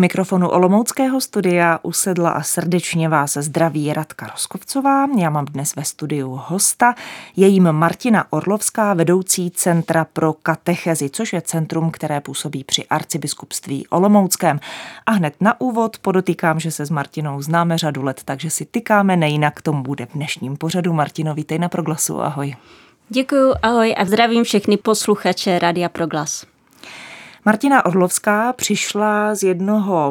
mikrofonu Olomouckého studia usedla a srdečně vás zdraví Radka Roskovcová. Já mám dnes ve studiu hosta, je jím Martina Orlovská, vedoucí Centra pro katechezi, což je centrum, které působí při arcibiskupství Olomouckém. A hned na úvod podotýkám, že se s Martinou známe řadu let, takže si tykáme nejinak, tomu bude v dnešním pořadu. Martino, vítej na Proglasu, ahoj. Děkuji, ahoj a zdravím všechny posluchače Radia Proglas. Martina Orlovská přišla z jednoho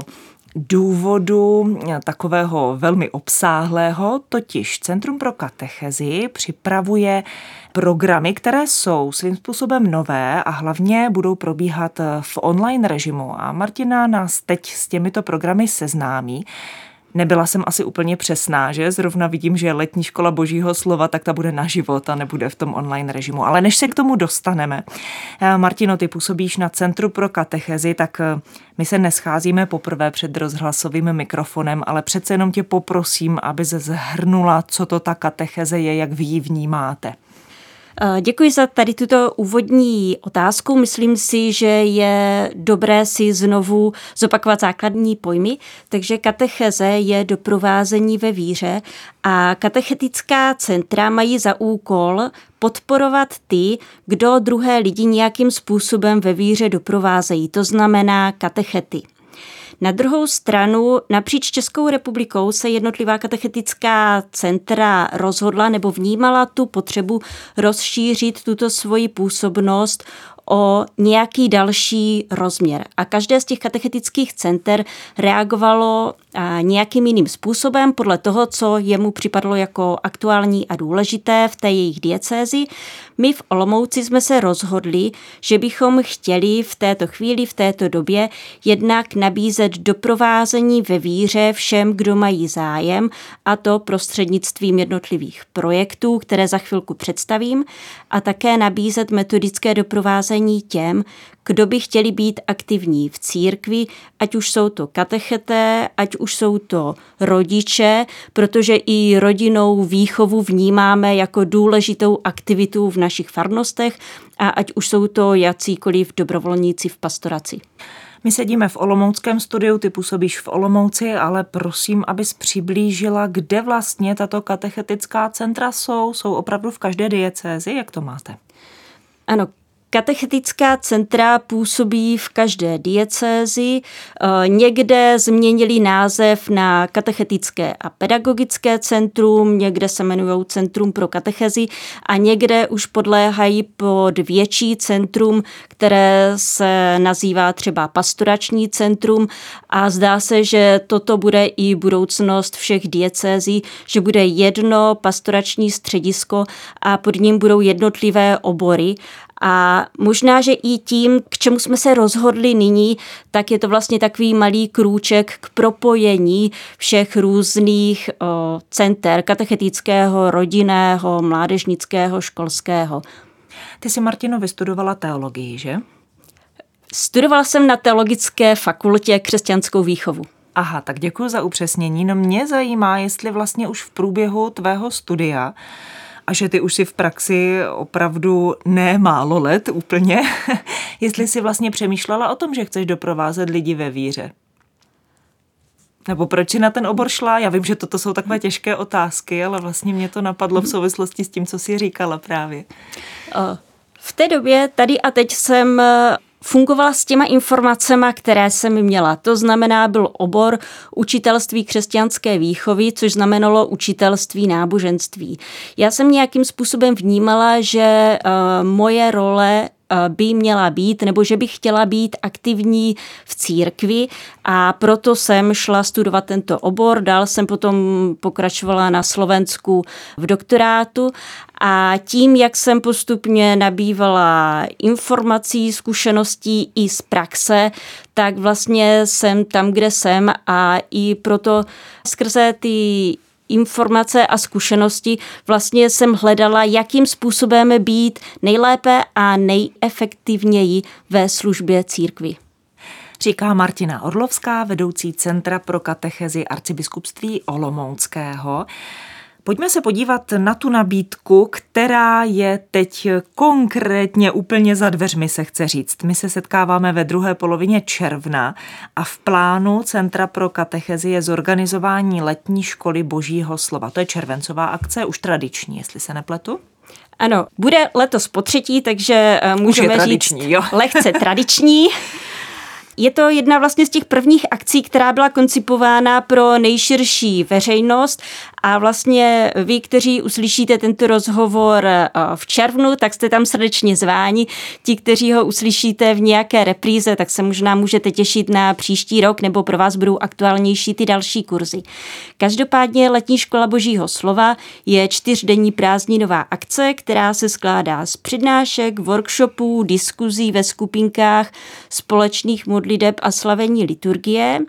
důvodu takového velmi obsáhlého, totiž Centrum pro katechezi připravuje programy, které jsou svým způsobem nové a hlavně budou probíhat v online režimu. A Martina nás teď s těmito programy seznámí. Nebyla jsem asi úplně přesná, že zrovna vidím, že letní škola božího slova, tak ta bude na život a nebude v tom online režimu. Ale než se k tomu dostaneme, eh, Martino, ty působíš na Centru pro katechezi, tak eh, my se nescházíme poprvé před rozhlasovým mikrofonem, ale přece jenom tě poprosím, aby se zhrnula, co to ta katecheze je, jak vy ji vnímáte. Eh, děkuji za tady tuto úvodní otázku. Myslím si, že je dobré si znovu zopakovat základní pojmy. Takže katecheze je doprovázení ve víře a katechetická centra mají za úkol podporovat ty, kdo druhé lidi nějakým způsobem ve víře doprovázejí. To znamená katechety. Na druhou stranu napříč Českou republikou se jednotlivá katechetická centra rozhodla nebo vnímala tu potřebu rozšířit tuto svoji působnost o nějaký další rozměr. A každé z těch katechetických center reagovalo nějakým jiným způsobem podle toho, co jemu připadlo jako aktuální a důležité v té jejich diecézi. My v Olomouci jsme se rozhodli, že bychom chtěli v této chvíli, v této době jednak nabízet doprovázení ve víře všem, kdo mají zájem, a to prostřednictvím jednotlivých projektů, které za chvilku představím, a také nabízet metodické doprovázení těm, kdo by chtěli být aktivní v církvi, ať už jsou to katecheté, ať už jsou to rodiče, protože i rodinnou výchovu vnímáme jako důležitou aktivitu v našich farnostech a ať už jsou to jacíkoliv dobrovolníci v pastoraci. My sedíme v Olomouckém studiu, ty působíš v Olomouci, ale prosím, abys přiblížila, kde vlastně tato katechetická centra jsou. Jsou opravdu v každé diecézi, jak to máte? Ano, Katechetická centra působí v každé diecézi, eh, někde změnili název na katechetické a pedagogické centrum, někde se jmenují Centrum pro katechezi a někde už podléhají pod větší centrum, které se nazývá třeba pastorační centrum. A zdá se, že toto bude i budoucnost všech diecézí, že bude jedno pastorační středisko a pod ním budou jednotlivé obory a možná, že i tím, k čemu jsme se rozhodli nyní, tak je to vlastně takový malý krůček k propojení všech různých o, center katechetického, rodinného, mládežnického, školského. Ty jsi, Martino, vystudovala teologii, že? Studovala jsem na teologické fakultě křesťanskou výchovu. Aha, tak děkuji za upřesnění. No mě zajímá, jestli vlastně už v průběhu tvého studia a že ty už si v praxi opravdu ne málo let úplně, jestli si vlastně přemýšlela o tom, že chceš doprovázet lidi ve víře. Nebo proč si na ten obor šla? Já vím, že toto jsou takové těžké otázky, ale vlastně mě to napadlo v souvislosti s tím, co jsi říkala právě. V té době tady a teď jsem fungovala s těma informacemi, které jsem měla. To znamená, byl obor učitelství křesťanské výchovy, což znamenalo učitelství náboženství. Já jsem nějakým způsobem vnímala, že uh, moje role by měla být, nebo že bych chtěla být aktivní v církvi. A proto jsem šla studovat tento obor. Dál jsem potom pokračovala na Slovensku v doktorátu. A tím, jak jsem postupně nabývala informací, zkušeností i z praxe, tak vlastně jsem tam, kde jsem. A i proto skrze ty informace a zkušenosti vlastně jsem hledala, jakým způsobem být nejlépe a nejefektivněji ve službě církvy. Říká Martina Orlovská, vedoucí Centra pro katechezi arcibiskupství Olomouckého. Pojďme se podívat na tu nabídku, která je teď konkrétně úplně za dveřmi, se chce říct. My se setkáváme ve druhé polovině června a v plánu Centra pro katechezi je zorganizování letní školy Božího slova. To je červencová akce, už tradiční, jestli se nepletu. Ano, bude letos po třetí, takže eh, můžeme říct jo. lehce tradiční. Je to jedna vlastně z těch prvních akcí, která byla koncipována pro nejširší veřejnost a vlastně vy, kteří uslyšíte tento rozhovor eh, v červnu, tak jste tam srdečně zváni. Ti, kteří ho uslyšíte v nějaké repríze, tak se možná můžete těšit na příští rok, nebo pro vás budou aktuálnější ty další kurzy. Každopádně Letní škola Božího slova je čtyřdenní prázdninová akce, která se skládá z přednášek, workshopů, diskuzí ve skupinkách, společných modliteb a slavení liturgie.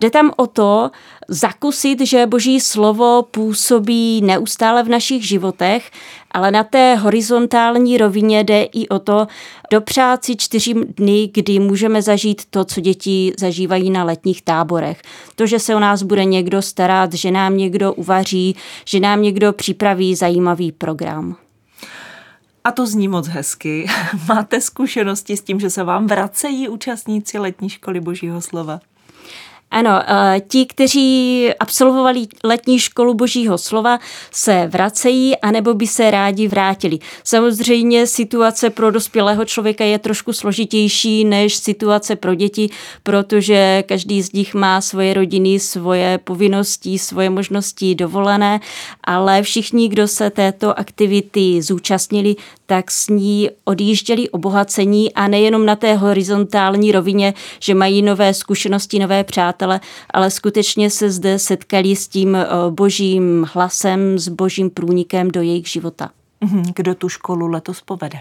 Jde tam o to zakusit, že Boží slovo působí neustále v našich životech, ale na té horizontální rovině jde i o to dopřát si čtyři dny, kdy můžeme zažít to, co děti zažívají na letních táborech. To, že se o nás bude někdo starat, že nám někdo uvaří, že nám někdo připraví zajímavý program. A to zní moc hezky. Máte zkušenosti s tím, že se vám vracejí účastníci letní školy Božího slova? Ano, eh, ti, kteří absolvovali letní školu božího slova, se vracejí, anebo by se rádi vrátili. Samozřejmě situace pro dospělého člověka je trošku složitější než situace pro děti, protože každý z nich má svoje rodiny, svoje povinnosti, svoje možnosti dovolené, ale všichni, kdo se této aktivity zúčastnili, tak s ní odjížděli obohacení a nejenom na té horizontální rovině, že mají nové zkušenosti, nové přátele, ale skutečně se zde setkali s tím eh, božím hlasem, s božím průnikem do jejich života. Mhm, kdo tu školu letos povede?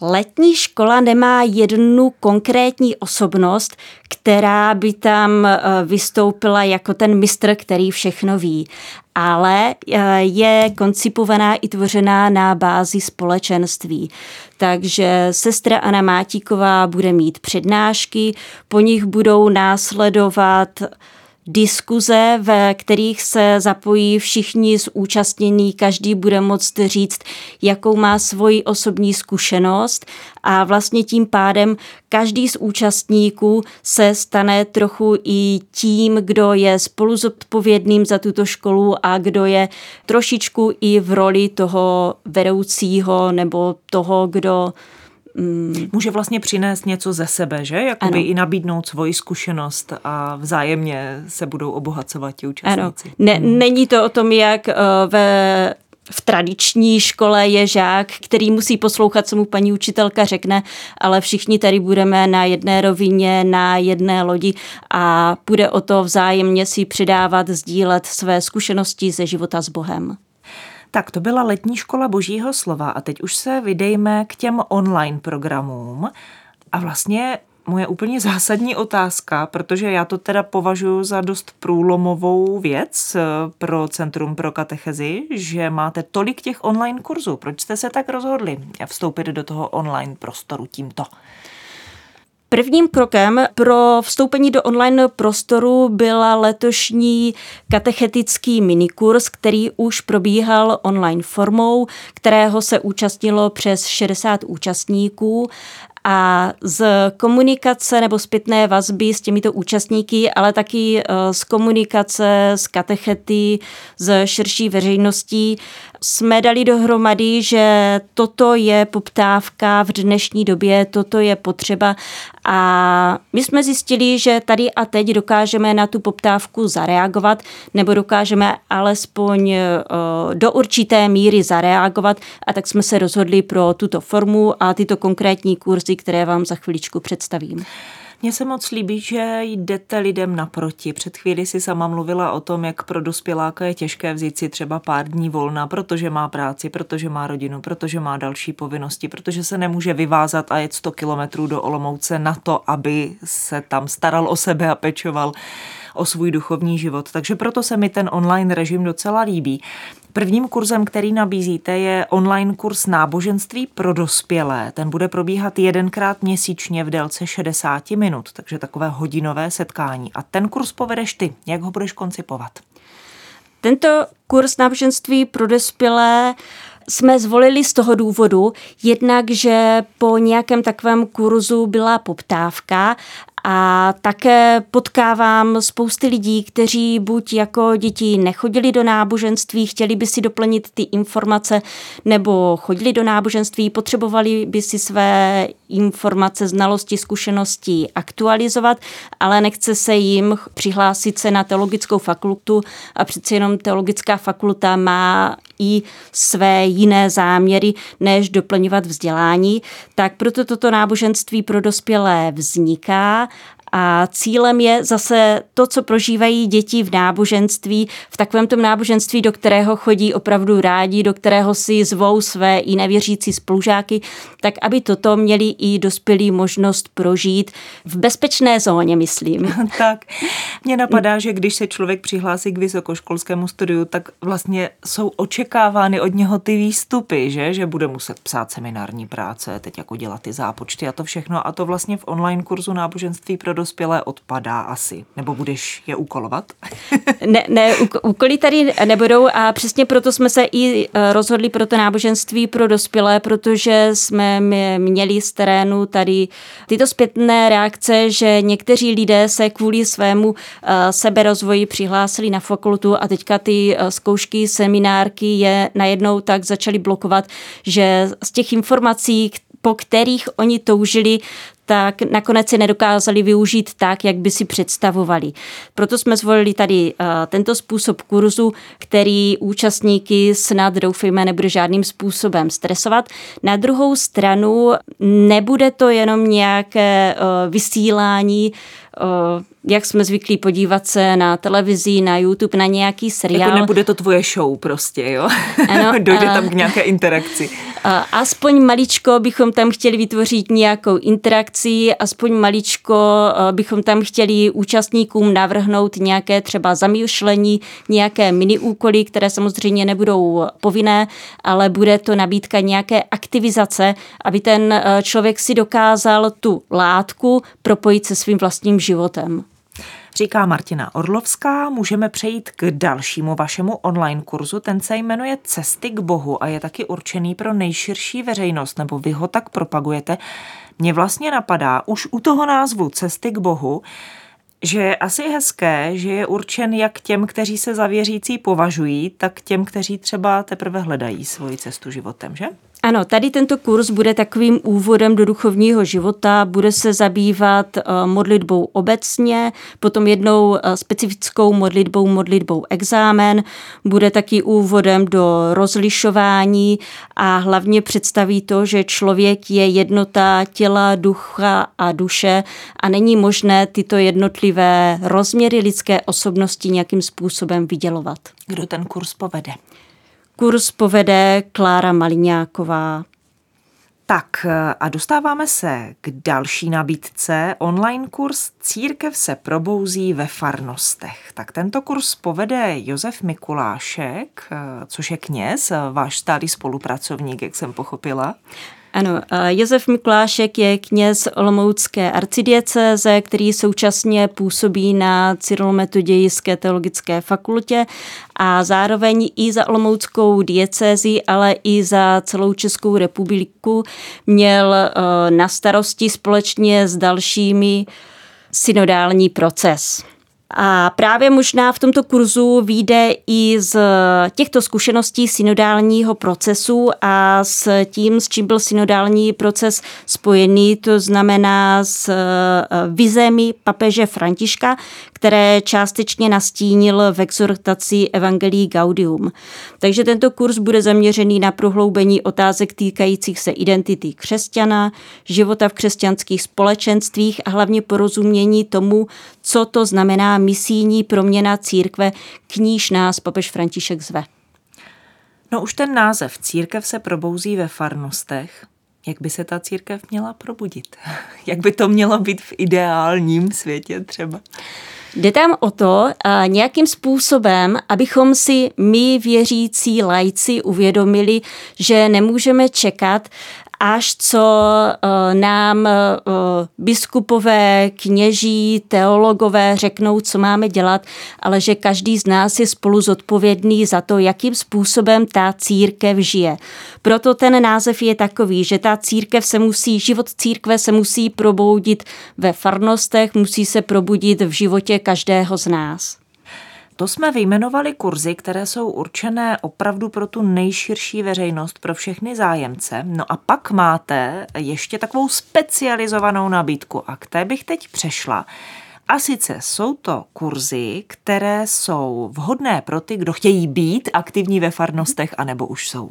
Letní škola nemá jednu konkrétní osobnost, která by tam eh, vystoupila jako ten mistr, který všechno ví, ale eh, je koncipovaná i tvořená na bázi společenství. Takže sestra Anna Mátíková bude mít přednášky, po nich budou následovat diskuze, ve kterých se zapojí všichni zúčastnění, každý bude moct říct, jakou má svoji osobní zkušenost. A vlastně tím pádem každý z účastníků se stane trochu i tím, kdo je spolu zodpovědným za tuto školu a kdo je trošičku i v roli toho vedoucího nebo toho, kdo Mm. Může vlastně přinést něco ze sebe, že? Jakoby ano. i nabídnout svoji zkušenost a vzájemně se budou obohacovat ti účastníci. Ano. Ne, hmm. Není to o tom, jak uh, ve v tradiční škole je žák, který musí poslouchat, co mu paní učitelka řekne, ale všichni tady budeme na jedné rovině, na jedné lodi a bude o to vzájemně si přidávat, sdílet své zkušenosti ze života s Bohem. Tak to byla letní škola božího slova a teď už se vydejme k těm online programům. A vlastně moje úplně zásadní otázka, protože já to teda považuji za dost průlomovou věc eh, pro Centrum pro katechezi, že máte tolik těch online kurzů. Proč jste se tak rozhodli vstoupit do toho online prostoru tímto? Prvním krokem pro vstoupení do online prostoru byla letošní katechetický minikurs, který už probíhal online formou, kterého se účastnilo přes 60 účastníků a z komunikace nebo zpětné vazby s těmito účastníky, ale taky eh, z komunikace s katechety, z širší veřejností jsme dali dohromady, že toto je poptávka v dnešní době, toto je potřeba. A my jsme zjistili, že tady a teď dokážeme na tu poptávku zareagovat nebo dokážeme alespoň eh, do určité míry zareagovat. A tak jsme se rozhodli pro tuto formu a tyto konkrétní kurzy, které vám za chviličku představím. Mně se moc líbí, že jdete lidem naproti. Před chvíli si sama mluvila o tom, jak pro dospěláka je těžké vzít si třeba pár dní volna, protože má práci, protože má rodinu, protože má další povinnosti, protože se nemůže vyvázat a jet 100 kilometrů do Olomouce na to, aby se tam staral o sebe a pečoval o svůj duchovní život. Takže proto se mi ten online režim docela líbí. Prvním kurzem, který nabízíte, je online kurz náboženství pro dospělé. Ten bude probíhat jedenkrát měsíčně v délce 60 minut, takže takové hodinové setkání. A ten kurz povedeš ty. Jak ho budeš koncipovat? Tento kurz náboženství pro dospělé jsme zvolili z toho důvodu, jednak, že po nějakém takovém kurzu byla poptávka a také potkávám spousty lidí, kteří buď jako děti nechodili do náboženství, chtěli by si doplnit ty informace, nebo chodili do náboženství, potřebovali by si své informace, znalosti, zkušenosti aktualizovat, ale nechce se jim přihlásit se na teologickou fakultu a přeci jenom teologická fakulta má i své jiné záměry, než doplňovat vzdělání, tak proto toto náboženství pro dospělé vzniká a cílem je zase to, co prožívají děti v náboženství, v takovém tom náboženství, do kterého chodí opravdu rádi, do kterého si zvou své i nevěřící spolužáky, tak aby toto měli i dospělí možnost prožít v bezpečné zóně, myslím. tak, mně napadá, že když se člověk přihlásí k vysokoškolskému studiu, tak vlastně jsou očekávány od něho ty výstupy, že, že bude muset psát seminární práce, teď jako dělat ty zápočty a to všechno a to vlastně v online kurzu náboženství pro dospělé odpadá asi. Nebo budeš je úkolovat? ne, ne, úkoly tady nebudou a přesně proto jsme se i e, rozhodli pro to náboženství pro dospělé, protože jsme měli z terénu tady tyto zpětné reakce, že někteří lidé se kvůli svému e, seberozvoji přihlásili na fakultu a teďka ty e, zkoušky, seminárky je najednou tak začaly blokovat, že z těch informací, po kterých oni toužili, tak nakonec si nedokázali využít tak, jak by si představovali. Proto jsme zvolili tady uh, tento způsob kurzu, který účastníky snad doufejme nebude žádným způsobem stresovat. Na druhou stranu nebude to jenom nějaké uh, vysílání jak jsme zvyklí podívat se na televizi, na YouTube, na nějaký seriál. Jako nebude to tvoje show prostě, jo? Ano, Dojde tam k nějaké interakci. Aspoň maličko bychom tam chtěli vytvořit nějakou interakci, aspoň maličko bychom tam chtěli účastníkům navrhnout nějaké třeba zamýšlení, nějaké mini úkoly, které samozřejmě nebudou povinné, ale bude to nabídka nějaké aktivizace, aby ten člověk si dokázal tu látku propojit se svým vlastním životem. Říká Martina Orlovská, můžeme přejít k dalšímu vašemu online kurzu. Ten se jmenuje Cesty k Bohu a je taky určený pro nejširší veřejnost, nebo vy ho tak propagujete. Mně vlastně napadá už u toho názvu Cesty k Bohu, že je asi hezké, že je určen jak těm, kteří se za věřící považují, tak těm, kteří třeba teprve hledají svoji cestu životem, že? Ano, tady tento kurz bude takovým úvodem do duchovního života, bude se zabývat eh, modlitbou obecně, potom jednou eh, specifickou modlitbou, modlitbou exámen, bude taky úvodem do rozlišování a hlavně představí to, že člověk je jednota těla, ducha a duše a není možné tyto jednotlivé rozměry lidské osobnosti nějakým způsobem vydělovat. Kdo ten kurz povede? Kurs povede Klára Maliňáková. Tak a dostáváme se k další nabídce. Online kurz Církev se probouzí ve farnostech. Tak tento kurz povede Josef Mikulášek, což je kněz, váš stálý spolupracovník, jak jsem pochopila. Ano, Josef Mikulášek je kněz Olomoucké arcidiecéze, který současně působí na Cyrolometodějské teologické fakultě a zároveň i za Olomouckou diecézi, ale i za celou Českou republiku měl na starosti společně s dalšími synodální proces. A právě možná v tomto kurzu vyjde i z těchto zkušeností synodálního procesu a s tím, s čím byl synodální proces spojený, to znamená s eh, vizemi papeže Františka, které částečně nastínil v exhortaci Evangelii Gaudium. Takže tento kurz bude zaměřený na prohloubení otázek týkajících se identity křesťana, života v křesťanských společenstvích a hlavně porozumění tomu, co to znamená misijní proměna církve, k níž nás papež František zve. No už ten název Církev se probouzí ve farnostech. Jak by se ta církev měla probudit? Jak by to mělo být v ideálním světě třeba? Jde tam o to nějakým způsobem, abychom si my věřící lajci uvědomili, že nemůžeme čekat až co eh, nám eh, biskupové, kněží, teologové řeknou, co máme dělat, ale že každý z nás je spolu zodpovědný za to, jakým způsobem ta církev žije. Proto ten název je takový, že ta církev se musí, život církve se musí proboudit ve farnostech, musí se probudit v životě každého z nás. To jsme vyjmenovali kurzy, které jsou určené opravdu pro tu nejširší veřejnost, pro všechny zájemce. No a pak máte ještě takovou specializovanou nabídku a k té bych teď přešla. A sice jsou to kurzy, které jsou vhodné pro ty, kdo chtějí být aktivní ve farnostech, anebo už jsou.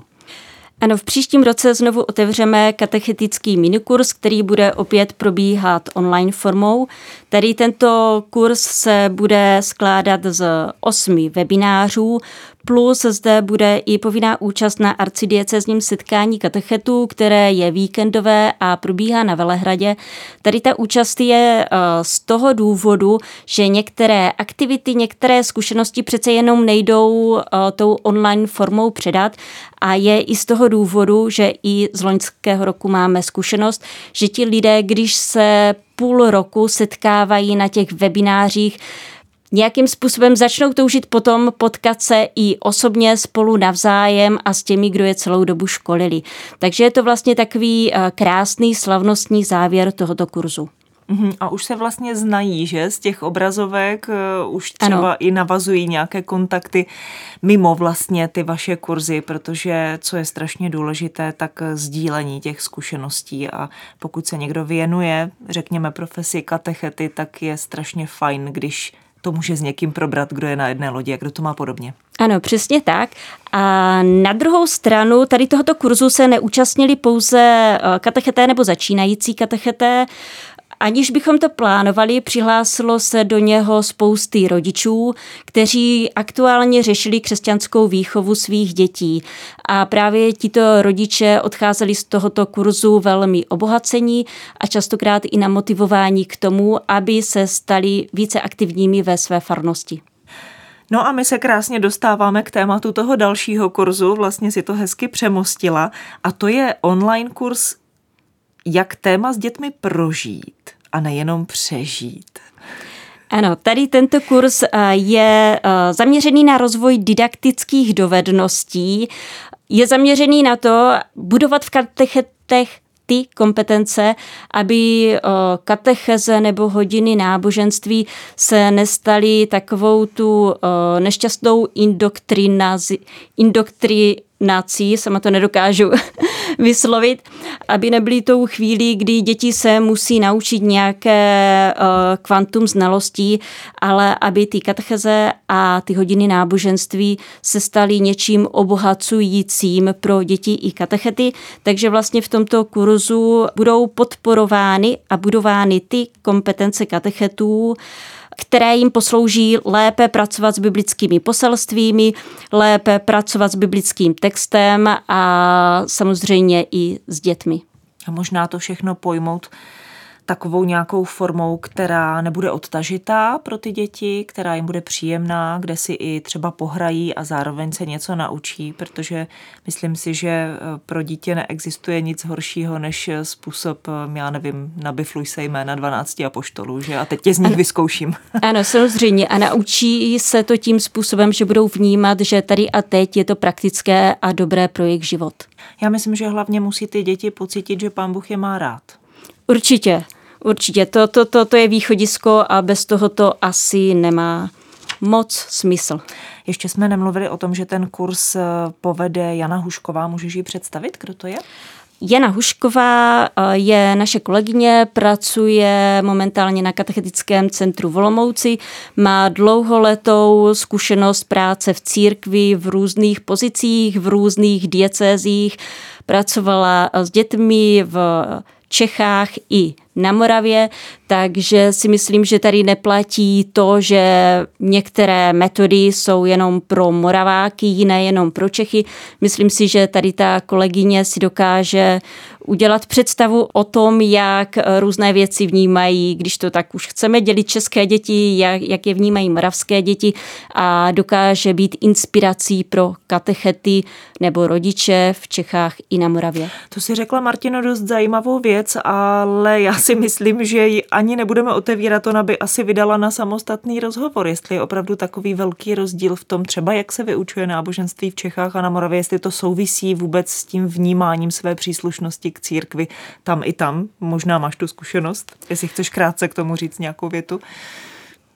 Ano, v příštím roce znovu otevřeme katechetický minikurs, který bude opět probíhat online formou. Tady tento kurz se bude skládat z osmi webinářů, plus zde bude i povinná účast na arcidiecezním setkání katechetů, které je víkendové a probíhá na Velehradě. Tady ta účast je eh, z toho důvodu, že některé aktivity, některé zkušenosti přece jenom nejdou eh, tou online formou předat a je i z toho důvodu, že i z loňského roku máme zkušenost, že ti lidé, když se půl roku setkávají na těch webinářích, nějakým způsobem začnou toužit potom potkat se i osobně spolu navzájem a s těmi, kdo je celou dobu školili. Takže je to vlastně takový eh, krásný slavnostní závěr tohoto kurzu. Mhm, a už se vlastně znají, že z těch obrazovek uh, už třeba ano. i navazují nějaké kontakty mimo vlastně ty vaše kurzy, protože co je strašně důležité, tak sdílení těch zkušeností a pokud se někdo věnuje, řekněme profesi katechety, tak je strašně fajn, když to může s někým probrat, kdo je na jedné lodi a kdo to má podobně. Ano, přesně tak. A na druhou stranu tady tohoto kurzu se neúčastnili pouze eh, katecheté nebo začínající katecheté. Aniž bychom to plánovali, přihlásilo se do něho spousty rodičů, kteří aktuálně řešili křesťanskou výchovu svých dětí. A právě tito rodiče odcházeli z tohoto kurzu velmi obohacení a častokrát i na motivování k tomu, aby se stali více aktivními ve své farnosti. No a my se krásně dostáváme k tématu toho dalšího kurzu, vlastně si to hezky přemostila, a to je online kurz jak téma s dětmi prožít a nejenom přežít. Ano, tady tento kurz eh, je eh, zaměřený na rozvoj didaktických dovedností. Je zaměřený na to budovat v katechetech ty kompetence, aby eh, katecheze nebo hodiny náboženství se nestaly takovou tu nešťastnou indoktrinaci, indoktri, nací, sama to nedokážu vyslovit, aby nebyly tou chvílí, kdy děti se musí naučit nějaké uh, kvantum znalostí, ale aby ty katecheze a ty hodiny náboženství se staly něčím obohacujícím pro děti i katechety, takže vlastně v tomto kurzu budou podporovány a budovány ty kompetence katechetů, které jim poslouží lépe pracovat s biblickými poselstvími, lépe pracovat s biblickým textem a samozřejmě i s dětmi. A možná to všechno pojmout takovou nějakou formou, která nebude odtažitá pro ty děti, která jim bude příjemná, kde si i třeba pohrají a zároveň se něco naučí, protože myslím si, že eh, pro dítě neexistuje nic horšího než způsob, eh, já nevím, nabifluj se jména 12 apoštolů, že a teď tě z nich vyzkouším. Ano, samozřejmě a naučí se to tím způsobem, že budou vnímat, že tady a teď je to praktické a dobré pro jejich život. Já myslím, že hlavně musí ty děti pocítit, že pán Bůh je má rád. Určitě. Určitě, to, to, to, to je východisko a bez toho to asi nemá moc smysl. Ještě jsme nemluvili o tom, že ten kurz eh, povede Jana Hušková. Můžeš ji představit, kdo to je? Jana Hušková eh, je naše kolegyně, pracuje momentálně na katechetickém centru Volomouci, má dlouholetou zkušenost práce v církvi v různých pozicích, v různých diecézích, pracovala s dětmi v Čechách i na Moravě, takže si myslím, že tady neplatí to, že některé metody jsou jenom pro Moraváky, jiné jenom pro Čechy. Myslím si, že tady ta kolegyně si dokáže udělat představu o tom, jak eh, různé věci vnímají, když to tak už chceme dělit české děti, jak, jak je vnímají moravské děti a dokáže být inspirací pro katechety nebo rodiče v Čechách i na Moravě. To si řekla Martino dost zajímavou věc, ale já si myslím, že ji ani nebudeme otevírat, ona by asi vydala na samostatný rozhovor, jestli je opravdu takový velký rozdíl v tom třeba, jak se vyučuje náboženství v Čechách a na Moravě, jestli to souvisí vůbec s tím vnímáním své příslušnosti k církvi tam i tam. Možná máš tu zkušenost, jestli chceš krátce k tomu říct nějakou větu.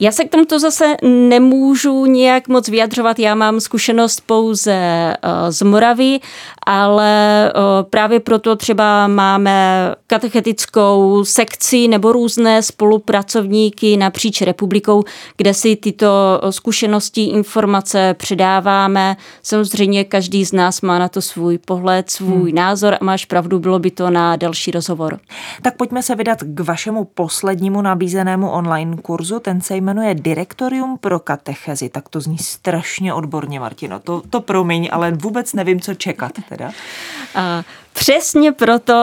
Já se k tomuto zase nemůžu nějak moc vyjadřovat, já mám zkušenost pouze eh, z Moravy, ale eh, právě proto třeba máme katechetickou sekci nebo různé spolupracovníky napříč republikou, kde si tyto zkušenosti, informace předáváme. Samozřejmě každý z nás má na to svůj pohled, svůj hmm. názor a máš pravdu, bylo by to na další rozhovor. Tak pojďme se vydat k vašemu poslednímu nabízenému online kurzu, ten se jmenuje Direktorium pro katechezi. Tak to zní strašně odborně, Martino. To, to promiň, ale vůbec nevím, co čekat teda. A Přesně proto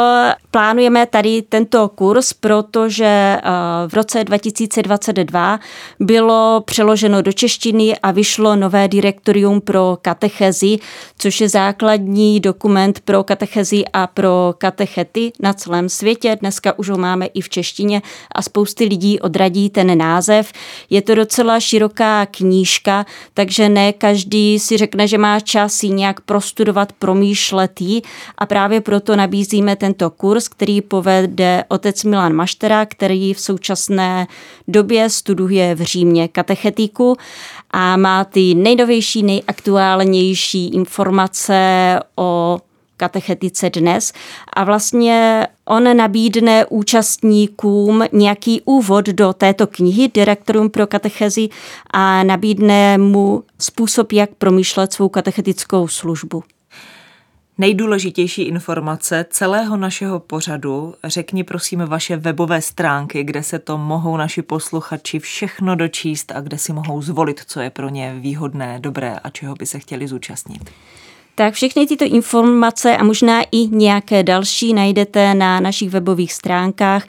plánujeme tady tento kurz, protože eh, v roce 2022 bylo přeloženo do češtiny a vyšlo nové direktorium pro katechezi, což je základní dokument pro katechezi a pro katechety na celém světě. Dneska už ho máme i v češtině a spousty lidí odradí ten název. Je to docela široká knížka, takže ne každý si řekne, že má čas ji nějak prostudovat, promýšlet ji a právě právě proto nabízíme tento kurz, který povede otec Milan Maštera, který v současné době studuje v Římě katechetiku a má ty nejnovější, nejaktuálnější informace o katechetice dnes. A vlastně on nabídne účastníkům nějaký úvod do této knihy Direktorum pro katechezi a nabídne mu způsob, jak promýšlet svou katechetickou službu nejdůležitější informace celého našeho pořadu. Řekni prosím vaše webové stránky, kde se to mohou naši posluchači všechno dočíst a kde si mohou zvolit, co je pro ně výhodné, dobré a čeho by se chtěli zúčastnit. Tak všechny tyto informace a možná i nějaké další najdete na našich webových stránkách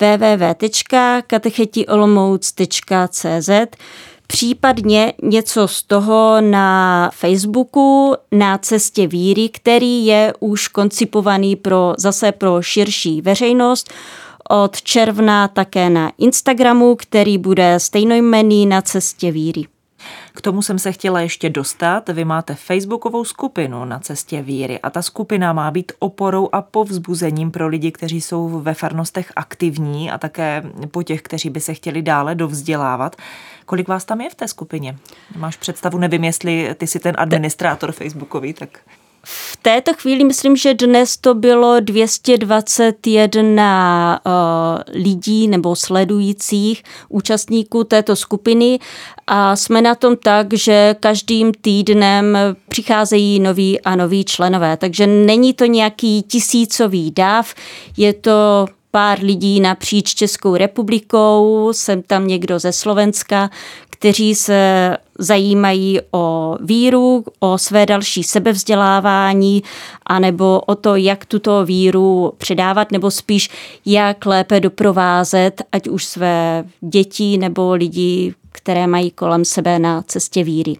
www.katechetiolomouc.cz případně něco z toho na Facebooku na cestě víry, který je už koncipovaný pro zase pro širší veřejnost. Od června také na Instagramu, který bude stejnojmený na cestě víry. K tomu jsem se chtěla ještě dostat. Vy máte facebookovou skupinu na cestě víry a ta skupina má být oporou a povzbuzením pro lidi, kteří jsou ve farnostech aktivní a také po těch, kteří by se chtěli dále dovzdělávat. Kolik vás tam je v té skupině? Máš představu, nevím, jestli ty jsi ten administrátor facebookový, tak... V této chvíli myslím, že dnes to bylo 221 uh, lidí nebo sledujících účastníků této skupiny a jsme na tom tak, že každým týdnem přicházejí noví a noví členové, takže není to nějaký tisícový dáv, je to pár lidí napříč Českou republikou, jsem tam někdo ze Slovenska, kteří se zajímají o víru, o své další sebevzdělávání, anebo o to, jak tuto víru předávat, nebo spíš jak lépe doprovázet, ať už své děti nebo lidi, které mají kolem sebe na cestě víry.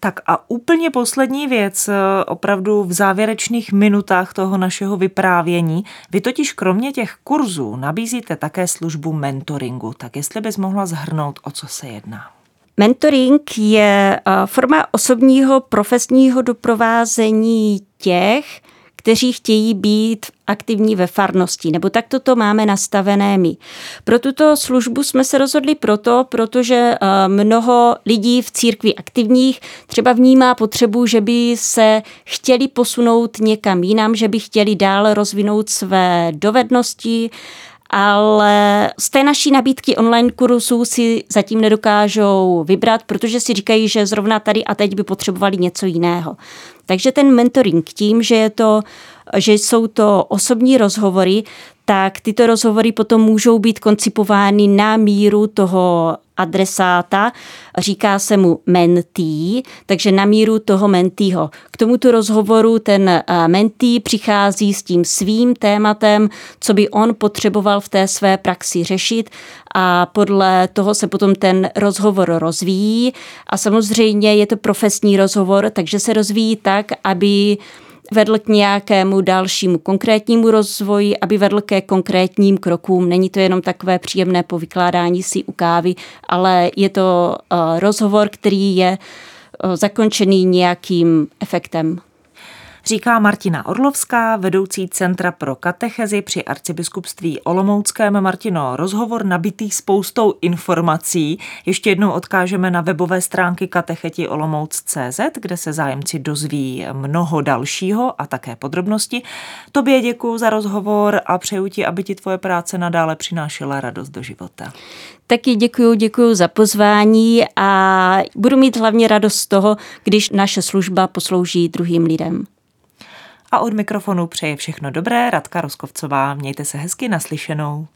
Tak a úplně poslední věc, eh, opravdu v závěrečných minutách toho našeho vyprávění. Vy totiž kromě těch kurzů nabízíte také službu mentoringu. Tak jestli bys mohla zhrnout, o co se jedná. Mentoring je eh, forma osobního profesního doprovázení těch, kteří chtějí být aktivní ve farnosti, nebo tak toto máme nastavené my. Pro tuto službu jsme se rozhodli proto, protože eh, mnoho lidí v církvi aktivních třeba vnímá potřebu, že by se chtěli posunout někam jinam, že by chtěli dál rozvinout své dovednosti, ale z té naší nabídky online kursů si zatím nedokážou vybrat, protože si říkají, že zrovna tady a teď by potřebovali něco jiného. Takže ten mentoring tím, že je to že jsou to osobní rozhovory, tak tyto rozhovory potom můžou být koncipovány na míru toho adresáta, říká se mu mentý, takže na míru toho mentýho. K tomuto rozhovoru ten eh, mentý přichází s tím svým tématem, co by on potřeboval v té své praxi řešit. A podle toho se potom ten rozhovor rozvíjí. A samozřejmě je to profesní rozhovor, takže se rozvíjí tak, aby vedl k nějakému dalšímu konkrétnímu rozvoji, aby vedl ke konkrétním krokům. Není to jenom takové příjemné povykládání si u kávy, ale je to eh, rozhovor, který je eh, zakončený nějakým efektem říká Martina Orlovská, vedoucí Centra pro katechezi při arcibiskupství Olomouckém. Martino, rozhovor nabitý spoustou informací. Ještě jednou odkážeme na webové stránky katecheti Olomouc.cz, kde se zájemci dozví mnoho dalšího a také podrobnosti. Tobě děkuji za rozhovor a přeju ti, aby ti tvoje práce nadále přinášela radost do života. Taky děkuji, děkuji za pozvání a budu mít hlavně radost z toho, když naše služba poslouží druhým lidem a od mikrofonu přeje všechno dobré Radka Roskovcová. Mějte se hezky naslyšenou.